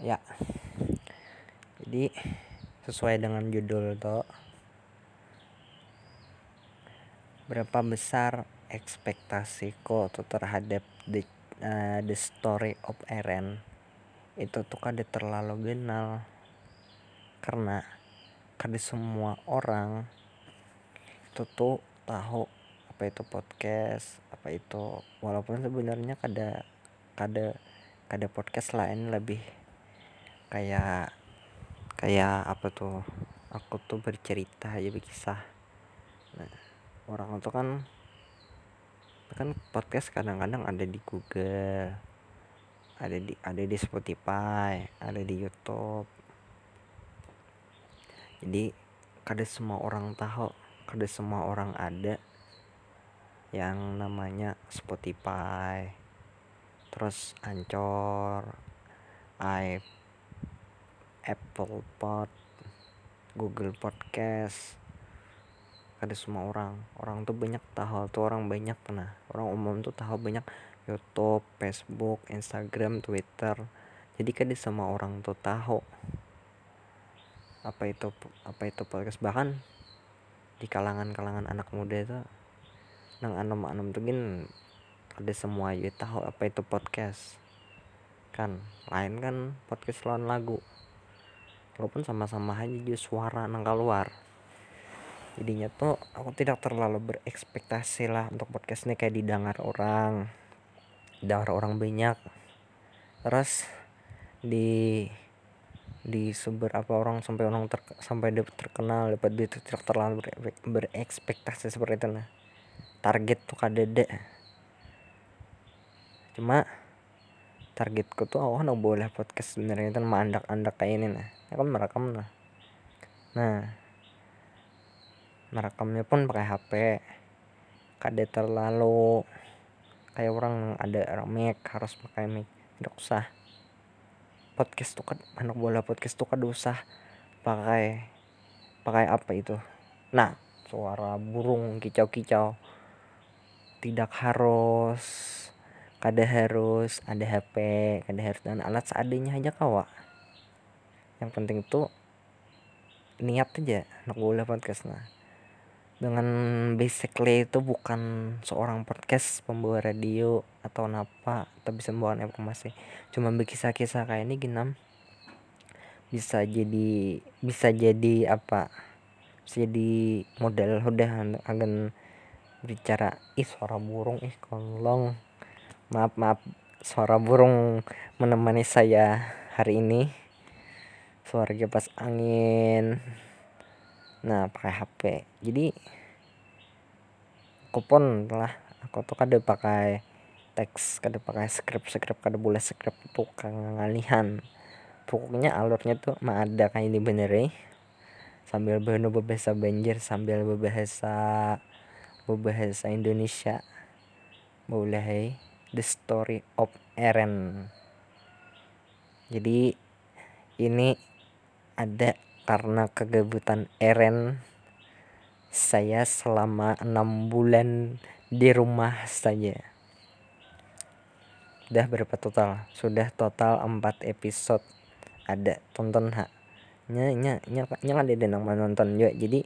ya. Jadi sesuai dengan judul tuh berapa besar ekspektasiku tuh terhadap the, uh, the story of Eren? Itu tuh kada terlalu genal. Karena kada semua orang itu tuh tahu apa itu podcast apa itu. Walaupun sebenarnya kada kada kada podcast lain lebih kayak kayak apa tuh aku tuh bercerita aja berkisah. Nah orang tuh kan kan podcast kadang-kadang ada di Google ada di ada di Spotify ada di YouTube. Jadi kada semua orang tahu kada semua orang ada yang namanya Spotify. Terus Ancor i Apple Pod Google Podcast. Ada semua orang. Orang tuh banyak tahu tuh orang banyak nah orang umum tuh tahu banyak. YouTube Facebook Instagram Twitter. Jadi kan semua orang tuh tahu apa itu apa itu podcast. Bahkan di kalangan-kalangan anak muda itu nang anom-anom tuh gin ada semua ya tahu apa itu podcast. Kan lain kan podcast lawan lagu walaupun sama-sama aja juga suara nang keluar. Jadinya tuh aku tidak terlalu berekspektasi lah untuk podcast ini kayak didengar orang didengar orang banyak. Terus di di apa orang sampai orang ter, sampai dia terkenal dapat dia tidak terlalu berekspektasi seperti itu nah. Target tuh kadede cuma targetku tuh oh no boleh podcast sebenarnya itu mandak-andak kayak ini nah kan merekam lah. Nah merekamnya pun pakai HP kada terlalu kayak orang ada mic harus pakai mic. Tidak usah. Podcast tuh kan anak bola podcast tuh kan usah pakai pakai apa itu? Nah suara burung kicau-kicau. Tidak harus kada harus ada HP kada harus dan alat seadanya aja kawa yang penting itu niat aja nak boleh podcast nah dengan basically itu bukan seorang podcast pembawa radio atau apa atau bisa membawa informasi. Cuma berkisah-kisah kayak ini ginam. Bisa jadi bisa jadi apa? Bisa jadi modal udah akan bicara ih suara burung ih kolong. Maaf maaf. Suara burung menemani saya hari ini suara kipas angin. Nah pakai HP jadi aku pun lah. Aku tuh kada pakai teks kada pakai script script kada boleh script tuh ngalihan. Pokoknya alurnya tuh mah ada kayak ini bener eh sambil berbahasa berbahasa Banjar sambil berbahasa berbahasa Indonesia. Boleh the story of Eren. Jadi ini ada karena kegabutan Eren saya selama enam bulan di rumah saja. Udah berapa total? Sudah total empat episode. Ada tonton ha nya nya nya nya ada denang menonton juga. Jadi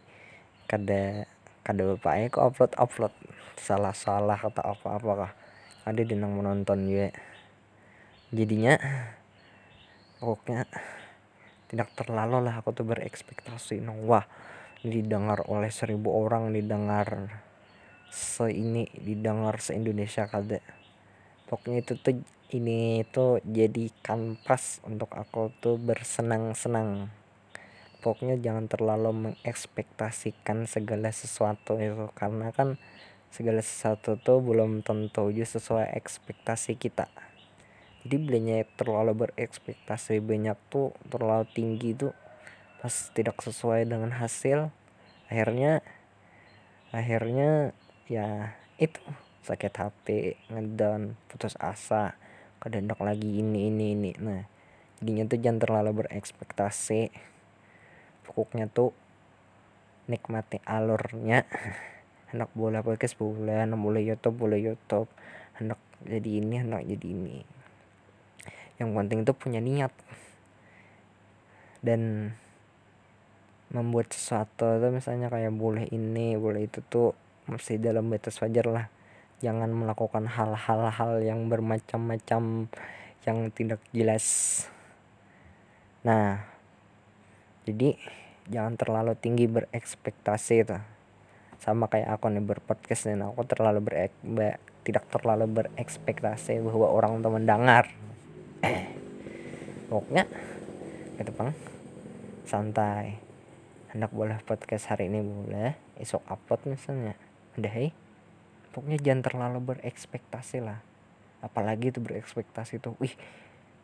kada kada bapak kok upload upload salah salah atau apa apa kah? Ada denang menonton juga. Jadinya pokoknya tidak terlalu lah aku tuh berekspektasi nong wah didengar oleh seribu orang didengar se ini didengar se Indonesia kada pokoknya itu tuh ini tuh jadi kanvas untuk aku tuh bersenang-senang. Pokoknya jangan terlalu mengekspektasikan segala sesuatu itu karena kan segala sesuatu tuh belum tentu juga sesuai ekspektasi kita jadi belinya terlalu berekspektasi banyak tuh terlalu tinggi tuh pas tidak sesuai dengan hasil akhirnya akhirnya ya itu sakit hati ngedown putus asa kedendak lagi ini ini ini. Nah jadinya tuh jangan terlalu berekspektasi. Pokoknya tuh nikmati alurnya. Anak bola podcast bola anak boleh YouTube boleh YouTube. Anak jadi ini anak jadi ini yang penting tuh punya niat. Dan membuat sesuatu tuh misalnya kayak boleh ini boleh itu tuh masih dalam batas wajar lah. Jangan melakukan hal-hal yang bermacam-macam yang tidak jelas. Nah jadi jangan terlalu tinggi berekspektasi itu sama kayak aku nih berpodcast dan aku terlalu berek tidak terlalu berekspektasi bahwa orang tuh mendengar pokoknya gitu bang santai. Hendak boleh podcast hari ini boleh esok upload misalnya. Udah hei. Pokoknya jangan terlalu berekspektasi lah. Apalagi itu berekspektasi tuh wih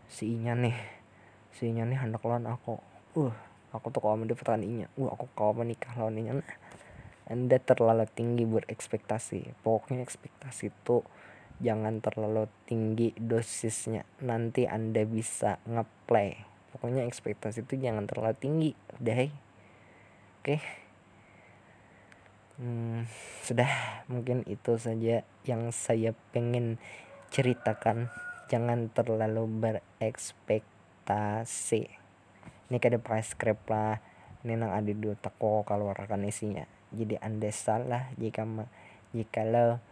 si Inya nih. Si Inya nih hendak lawan aku. Uh aku tuh kalau mendapatkan Inya. Uh aku kalau menikah lawan Inya. Nah anda terlalu tinggi berekspektasi. Pokoknya ekspektasi itu jangan terlalu tinggi dosisnya. Nanti anda bisa ngeplay. Pokoknya ekspektasi itu jangan terlalu tinggi. Udah oke. Okay. hmm, sudah. Mungkin itu saja yang saya pengen ceritakan. Jangan terlalu berekspektasi. Ini kada pakai script lah. Ini nang ada otakku kalau akan isinya jadi anda salah jika jika lo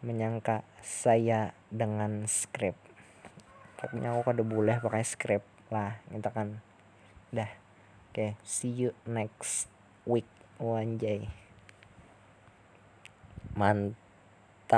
menyangka saya dengan script pokoknya aku kada boleh pakai script lah gitu kan. Dah oke okay, see you next week wanjay mantap